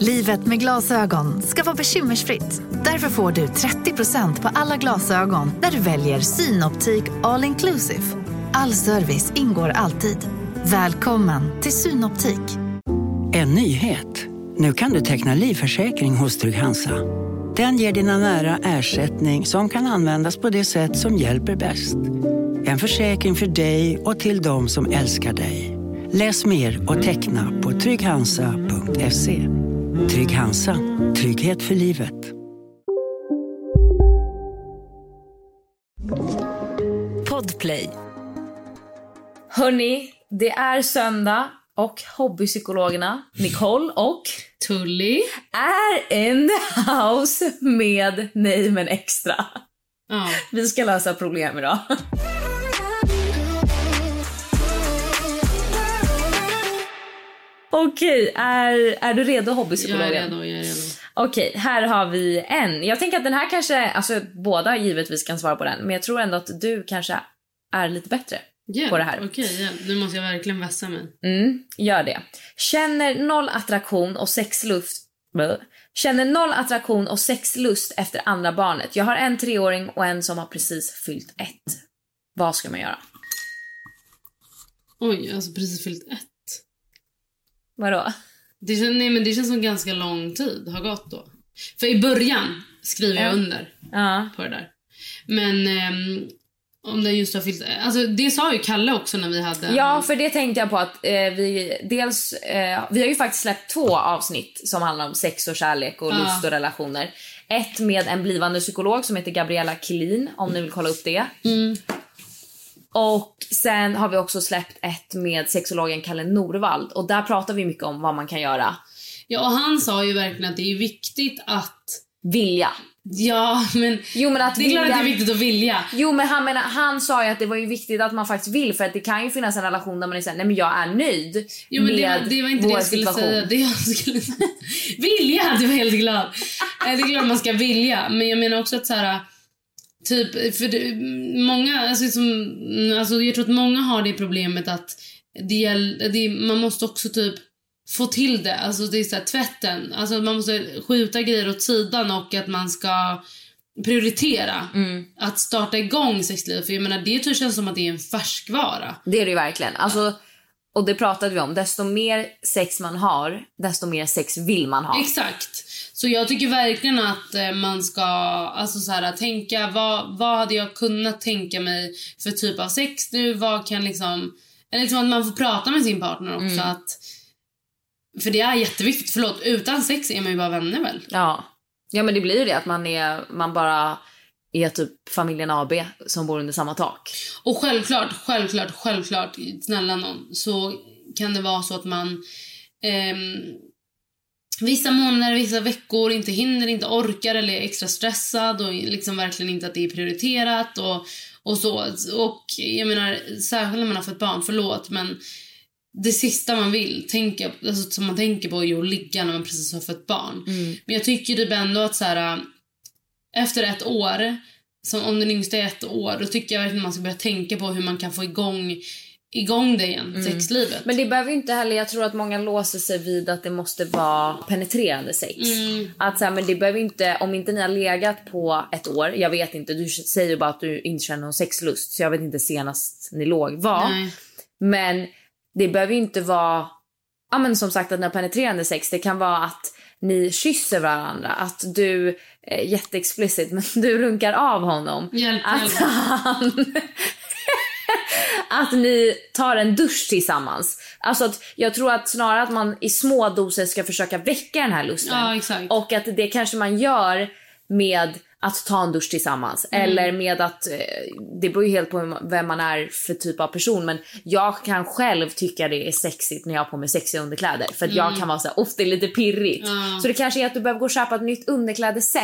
Livet med glasögon ska vara bekymmersfritt. Därför får du 30% på alla glasögon när du väljer Synoptik All Inclusive. All service ingår alltid. Välkommen till Synoptik. En nyhet. Nu kan du teckna livförsäkring hos Trygg-Hansa. Den ger dina nära ersättning som kan användas på det sätt som hjälper bäst. En försäkring för dig och till de som älskar dig. Läs mer och teckna på trygghansa.se. Trygg Hansa. Trygghet för livet. Podplay. Hörni, det är söndag och hobbypsykologerna Nicole och Tully. är in the house med Nej men extra. Ja. Vi ska lösa problem idag. Okej, är, är du redo Jag är hobbypsykologen? redo, jag är redo. Okej, här har vi en. Jag tänker att den här kanske, alltså båda givetvis kan svara på den, men jag tror ändå att du kanske är lite bättre Hjälp, på det här. Okej, hjälp. nu måste jag verkligen vässa mig. Mm, gör det. Känner noll attraktion och sexlust Blö. Känner noll attraktion och sexlust efter andra barnet. Jag har en treåring och en som har precis fyllt ett. Vad ska man göra? Oj, alltså precis fyllt ett. Vadå? Det, kän, nej, men det känns som ganska lång tid har gått då. För i början skriver jag Ja. under Ja. på det där. Men ehm, om det just har fyllt... Alltså det sa ju Kalle också när vi hade... Ja, för det tänkte jag på att eh, vi dels, eh, vi har ju faktiskt släppt två avsnitt som handlar om sex och kärlek och Ja. lust och relationer. Ett med en blivande psykolog som heter Gabriella Kilin om ni vill kolla upp det. Mm. Och sen har vi också släppt ett med sexologen Kalle Norvald och där pratar vi mycket om vad man kan göra. ja, och han sa ju verkligen att det är viktigt att... Vilja. Ja, men... Jo men att Det är klart att det är viktigt att vilja. Jo men han, menar, han sa ju att det var ju viktigt att man faktiskt vill för att det kan ju finnas en relation där man är såhär, nej men jag är nöjd Jo, men det, med var, det var inte det jag skulle situation. säga. Det jag skulle säga. Vilja! Du var helt glad. Det är klart man ska vilja. Men jag menar också att så här... Typ, för det, många, alltså, som, alltså jag tror att många har det problemet att det, det, man måste också typ få till det. Alltså det är så här, tvätten. Alltså man måste skjuta grejer åt sidan och att man ska prioritera Mm. att starta igång sexlivet. För jag menar det typ känns som att det är en färskvara. Det är det verkligen. Alltså, och det pratade vi om. Desto mer sex man har, desto mer sex vill man ha. Exakt. Så jag tycker verkligen att eh, man ska alltså så här, tänka vad, vad hade jag kunnat tänka mig för typ av sex nu? Vad kan liksom... Eller liksom att man får prata med sin partner också. Mm. Att, för det är jätteviktigt. Förlåt, utan sex är man ju bara vänner väl? Ja. ja, men det blir ju det att man, är, man bara är typ familjen AB som bor under samma tak. Och självklart, självklart, självklart, snälla någon, så kan det vara så att man ehm, vissa månader, vissa veckor inte hinner, inte orkar eller är extra stressad och liksom verkligen inte att det är prioriterat och, och så. Och jag menar, särskilt när man har fått barn, förlåt, men det sista man vill tänka, alltså, som man tänker på är att ligga när man precis har fått barn. Men jag tycker typ ändå att så här, efter ett år, som om den yngsta är ett år, då tycker jag verkligen man ska börja tänka på hur man kan få igång, igång det igen, sexlivet. Men det behöver ju inte heller, jag tror att många låser sig vid att det måste vara penetrerande sex. Mm. Att så här, men det behöver inte, om inte ni har legat på ett år, jag vet inte, du säger bara att du inte känner någon sexlust så jag vet inte senast ni låg var. Nej. Men det behöver ju inte vara, ja men som sagt att ni har penetrerande sex, det kan vara att ni kysser varandra, att du, eh, jätteexplicit, men du runkar av honom. Hjälp, att hjälp. han... att ni tar en dusch tillsammans. Alltså att jag tror att snarare att man i små doser ska försöka väcka den här lusten. Ja. Och att det kanske man gör med att ta en dusch tillsammans. Mm. Eller med att, eh, det beror ju helt på vem man är för typ av person. Men jag kan själv tycka det är sexigt när jag har på mig sexiga underkläder. För att jag kan vara såhär, ofta det är lite pirrigt. Mm. Så det kanske är att du behöver gå och köpa ett nytt underklädeset.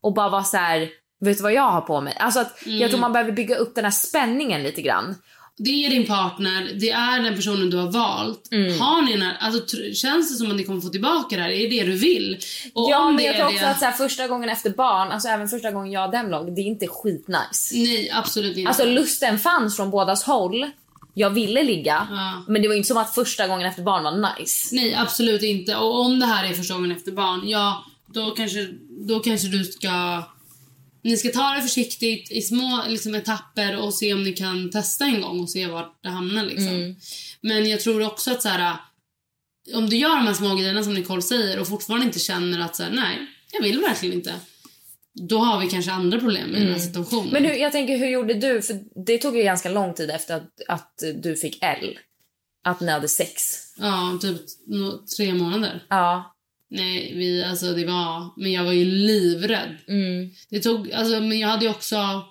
Och bara vara så här. Vet du vad jag har på mig? Alltså att Mm. jag tror man behöver bygga upp den här spänningen lite grann. Det är din partner, det är den personen du har valt. Mm. Har ni en, alltså, känns det som att ni kommer få tillbaka det här? Är det det du vill? Och ja men jag tror också det, att så här, första gången efter barn, alltså även första gången jag och dem låg, det är inte skitnice. Nej, absolut inte. Alltså lusten fanns från bådas håll. Jag ville ligga, Ja. men det var inte som att första gången efter barn var nice. Nej, absolut inte. Och om det här är första gången efter barn, ja, då kanske, då kanske du ska... Ni ska ta det försiktigt i små liksom, etapper och se om ni kan testa en gång och se vart det hamnar. Liksom. Mm. Men jag tror också att så här, om du gör de här små grejerna som Nicole säger och fortfarande inte känner att så här, nej, jag vill verkligen inte. Då har vi kanske andra problem i den här situationen. Mm. Men hur, jag tänker, hur gjorde du? För det tog ju ganska lång tid efter att, att du fick L. Att ni hade sex. Ja, typ tre månader. Ja. Nej, vi, alltså det var... Men jag var ju livrädd. Mm. Det tog, alltså, men jag hade ju också...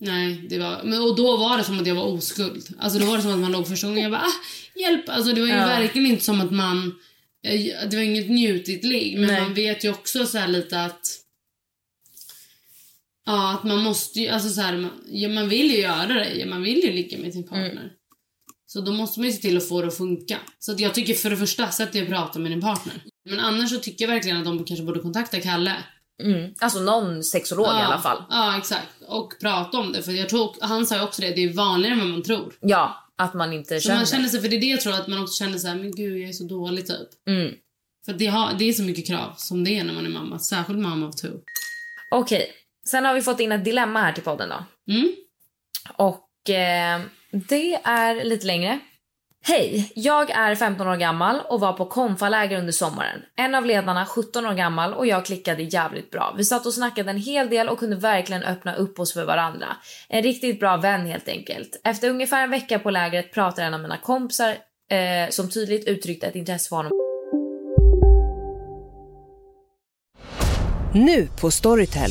Nej, det var... Men, och då var det som att jag var oskuld. Alltså då var det som att man låg första gången jag bara ah, hjälp. Alltså det var ju Ja. verkligen inte som att man... eh, Det var inget njutigt ligg. Men Nej. man vet ju också så här lite att... Ja, att man måste ju... Alltså så här, man, ja, man vill ju göra det. Man vill ju ligga med sin partner. Mm. Så då måste man ju se till att få det att funka. Så att jag tycker för det första, sätt dig och prata med din partner. Men annars så tycker jag verkligen att de kanske borde kontakta Kalle. Mm. Alltså någon sexolog i alla fall. Ja, exakt. Och prata om det. För jag tror, han sa ju också det, det är vanligare än vad man tror. Ja, att man inte Så känner. man känner sig, för det är det jag tror, att man också känner så här, men gud jag är så dålig typ. Mm. För det, har, det är så mycket krav som det är när man är mamma. Särskilt mamma of two. Okej, sen har vi fått in ett dilemma här till podden då. Mm. Och eh, det är lite längre. Hej, jag är 15 år gammal och var på konfaläger under sommaren. En av ledarna 17 år gammal och jag klickade jävligt bra. Vi satt och snackade en hel del och kunde verkligen öppna upp oss för varandra. En riktigt bra vän helt enkelt. Efter ungefär en vecka på lägret pratade en av mina kompisar eh, som tydligt uttryckte ett intresse för honom Nu på Storytel.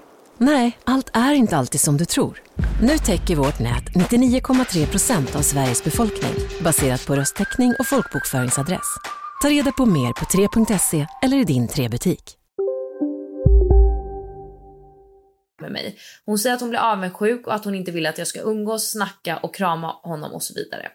Nej, allt är inte alltid som du tror. Nu täcker vårt nät 99,3 procent av Sveriges befolkning baserat på röstteckning och folkbokföringsadress. Ta reda på mer på 3.se eller i din 3-butik. med mig. Hon säger att hon blir avundsjuk och att hon inte vill att jag ska umgås, snacka och krama honom och så vidare.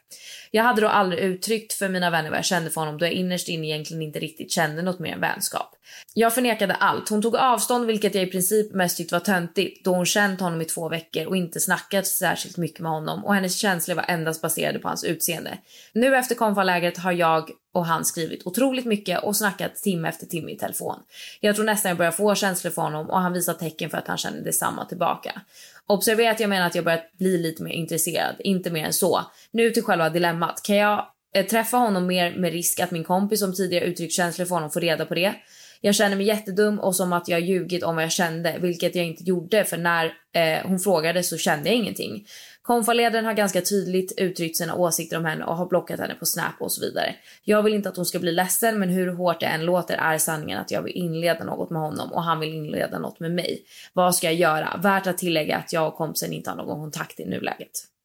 Jag hade då aldrig uttryckt för mina vänner vad jag kände för honom då jag innerst inne egentligen inte riktigt kände något mer än vänskap. Jag förnekade allt. Hon tog avstånd vilket jag i princip mest tyckte var töntigt då hon känt honom i två veckor och inte snackat särskilt mycket med honom och hennes känslor var endast baserade på hans utseende. Nu efter konfalägret har jag och han skrivit otroligt mycket och snackat timme efter timme i telefon. Jag tror nästan jag börjar få känslor för honom och han visar tecken för att han känner detsamma tillbaka. Observera att jag menar att jag börjat bli lite mer intresserad, inte mer än så. Nu till själva dilemmat. Kan jag Eh, träffa honom mer med risk att min kompis som tidigare uttryckt känslor för honom får reda på det? Jag känner mig jättedum och som att jag ljugit om vad jag kände, vilket jag inte gjorde för när eh, hon frågade så kände jag ingenting. Konfaledaren har ganska tydligt uttryckt sina åsikter om henne och har blockat henne på Snap och så vidare. Jag vill inte att hon ska bli ledsen men hur hårt det än låter är sanningen att jag vill inleda något med honom och han vill inleda något med mig. Vad ska jag göra? Värt att tillägga att jag och kompisen inte har någon kontakt i nuläget.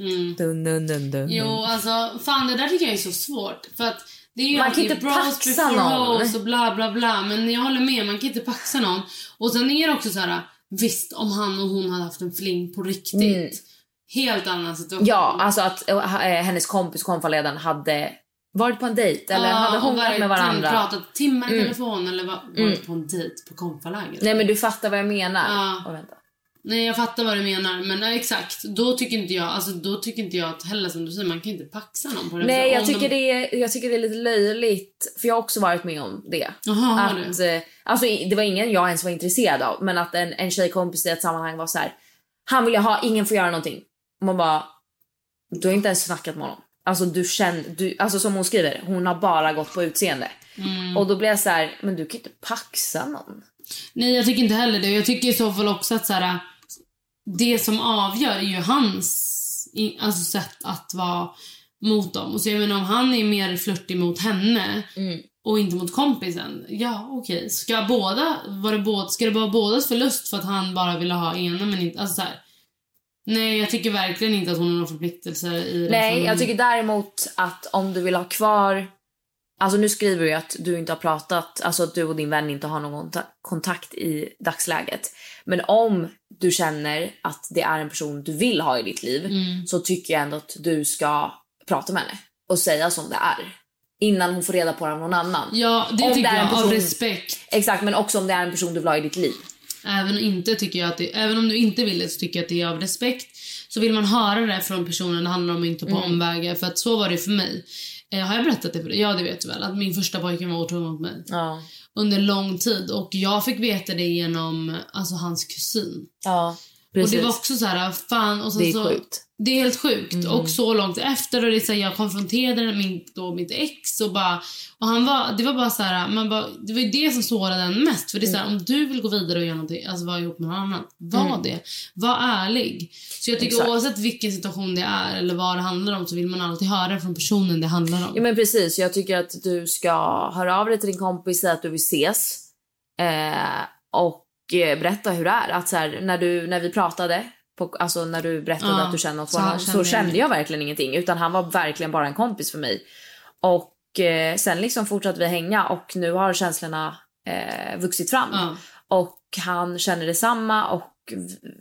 Mm. Dun, dun, dun, dun. Jo, alltså fan det där tycker jag är så svårt. För att det är ju Man kan inte bros paxa någon. och bla bla bla. Men jag håller med, man kan inte paxa någon. Och sen är det också så här, visst om han och hon hade haft en fling på riktigt. Mm. Helt annan situation. Ja, alltså att eh, hennes kompis konfaledaren hade varit på en dejt eller Ja, hade och hånglat med varandra. pratat timmar i Mm. telefon eller va- varit på en dejt på konfaläger. Nej men du fattar vad jag menar. Ja. Och vänta. Nej jag fattar vad du menar men ja, exakt. Då tycker inte jag, alltså då tycker inte jag att heller som du säger man kan inte paxa någon på det Nej, jag tycker, de... det är, jag tycker det är lite löjligt. För jag har också varit med om det. Har att, du? eh, alltså, det var ingen jag ens var intresserad av. Men att en, en tjejkompis i ett sammanhang var så här. Han vill jag ha, ingen får göra någonting. Och man bara. Du har inte ens snackat med honom. Alltså du känner, du, alltså som hon skriver, hon har bara gått på utseende. Mm. Och då blir jag så här, men du kan inte paxa någon. Nej jag tycker inte heller det. Jag tycker i så fall också att så här, det som avgör är ju hans alltså, sätt att vara mot dem. Och så jag menar om han är mer flörtig mot henne Mm. och inte mot kompisen. Ja okej. Ska båda, var det båda, ska det vara bådas förlust för att han bara ville ha ena men inte, alltså så här. Nej jag tycker verkligen inte att hon har några förpliktelser i Nej, jag tycker däremot att om du vill ha kvar... Alltså nu skriver du att du inte har pratat, alltså att du och din vän inte har någon ta- kontakt i dagsläget. Men om du känner att det är en person du vill ha i ditt liv Mm. så tycker jag ändå att du ska prata med henne och säga som det är. Innan hon får reda på det av någon annan. Ja det Om tycker är en jag av person- respekt. Exakt, men också om det är en person du vill ha i ditt liv. Även, inte tycker jag att det, även om du inte vill det så tycker jag att det är av respekt. Så vill man höra det från personen det handlar om inte på Mm. omvägar. För att så var det för mig. Eh, har jag berättat det för dig? Ja det vet du väl. Att min första pojke var otrogen mot mig. Ja. Under lång tid. Och jag fick veta det genom alltså, hans kusin. Ja, Och precis. det var också så här, fan. Och sen Det är så, sjukt. Det är helt sjukt. Mm. Och så långt efter och det så här, jag konfronterade min, då, mitt ex och bara och han var, det var bara så här, man bara, det var det som sårade en mest. För det är så här, Mm. om du vill gå vidare och göra någonting, alltså vara ihop med någon annan, var Mm. det. Var ärlig. Så jag tycker Exakt. oavsett vilken situation det är eller vad det handlar om så vill man alltid höra från personen det handlar om. Ja men precis, jag tycker att du ska höra av dig till din kompis, säga att du vill ses. Eh, och berätta hur det är. Att så här, när, du, när vi pratade, på, alltså när du berättade Ja, att du kände något så för honom, kände så kände jag verkligen ingenting. Utan han var verkligen bara en kompis för mig. Och eh, sen liksom fortsatte vi hänga och nu har känslorna eh, vuxit fram. Ja. Och han känner detsamma och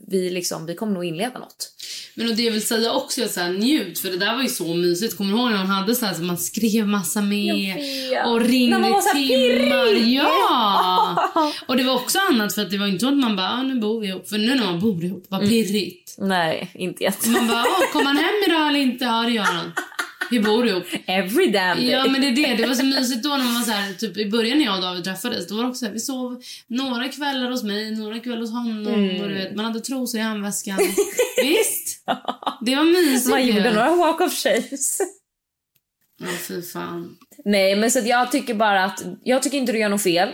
vi, liksom, vi kommer nog inleda något. Men och det jag vill säga också är så här, njut för det där var ju så mysigt. Kommer du ihåg när man hade så här så man skrev massa med och ringde timmar. Ja! Och det var också annat för att det var inte så att man bara, ah, nu bor vi ihop. För nu när man bor ihop, vad pirrigt. Nej, inte jätte. Man bara, kom han hem idag eller inte? Ja det gör han. Vi bor ihop. Every damn day. Ja men det är det. Det var så mysigt då när man var så här, typ i början när jag och David träffades. Då var också så här, vi sov några kvällar hos mig, några kvällar hos honom. Mm. Och du vet, man hade trosor i handväskan. Visst? Det var mysigt Man ju. gjorde några walk of shames. Ja, fy fan. Nej, men så jag tycker bara att jag tycker inte du gör något fel.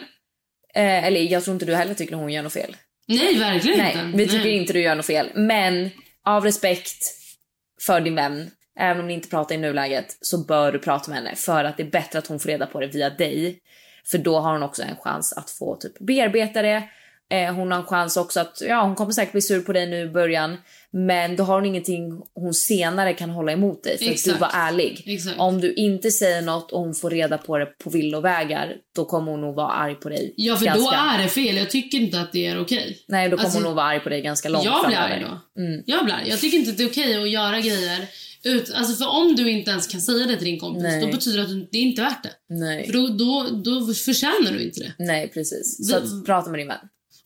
Eh, eller jag tror inte du heller tycker hon gör något fel. Nej, verkligen Nej, inte. vi tycker Nej. inte du gör något fel. Men av respekt för din vän, även om ni inte pratar i nuläget, så bör du prata med henne. För att det är bättre att hon får reda på det via dig. För då har hon också en chans att få typ bearbeta det. Eh, hon har en chans också att, ja hon kommer säkert bli sur på dig nu i början. Men då har hon ingenting hon senare kan hålla emot dig för att Exakt. du var ärlig. Exakt. Om du inte säger något och hon får reda på det på villovägar, då kommer hon nog vara arg på dig. Ja, för då är det fel. Jag tycker inte att det är okej. Nej, då kommer Alltså, hon nog vara arg på dig ganska långt Jag blir arg då. Mm. Jag blir arg. Jag tycker inte att det är okej att göra grejer ut, alltså för om du inte ens kan säga det till din kompis, Nej. då betyder det att det är inte värt det. Nej. För då, då, då förtjänar du inte det. Nej, precis. Så att, prata med din vän.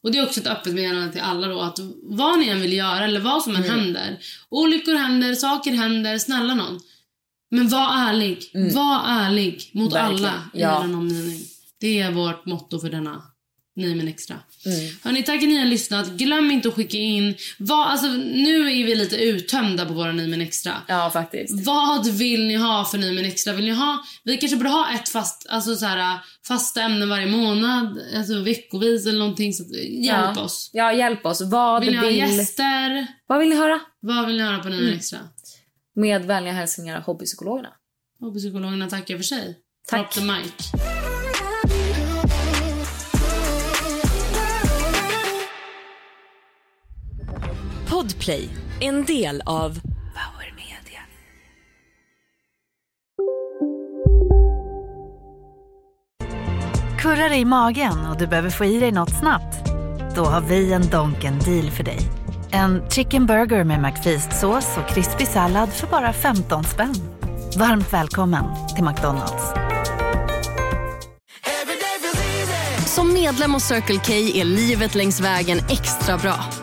Och det är också ett öppet meddelande till alla då att vad ni än vill göra eller vad som än Mm. händer. Olyckor händer, saker händer, snälla någon. Men var ärlig. Var ärlig mot Mm. Verkligen. alla i Ja. Det är vårt motto för denna Ni men extra. Mm. Hörni, tack att ni har lyssnat. Glöm inte att skicka in. Vad, alltså, nu är vi lite uttömda på våra Ni men extra. Ja, faktiskt. Vad vill ni ha för Ni men extra? Vill ni ha, vi kanske borde ha ett fast, alltså så här, fasta ämnen varje månad, alltså veckovis eller någonting. Så, hjälp ja. oss. Ja, hjälp oss. Vad Vill ni ha gäster? Vad vill ni höra? Vad vill ni höra på Ni men Mm. extra? Med vänliga hälsningar hobbypsykologerna. Hobbypsykologerna tackar för sig. Tack. Drop the mic. Podplay, en del av Power Media. Kurrar i magen och du behöver få i dig något snabbt? Då har vi en Donken deal för dig. En chicken burger med McFeast-sås och krispig sallad för bara 15 spänn. Varmt välkommen till McDonalds. Som medlem hos Circle K är livet längs vägen extra bra.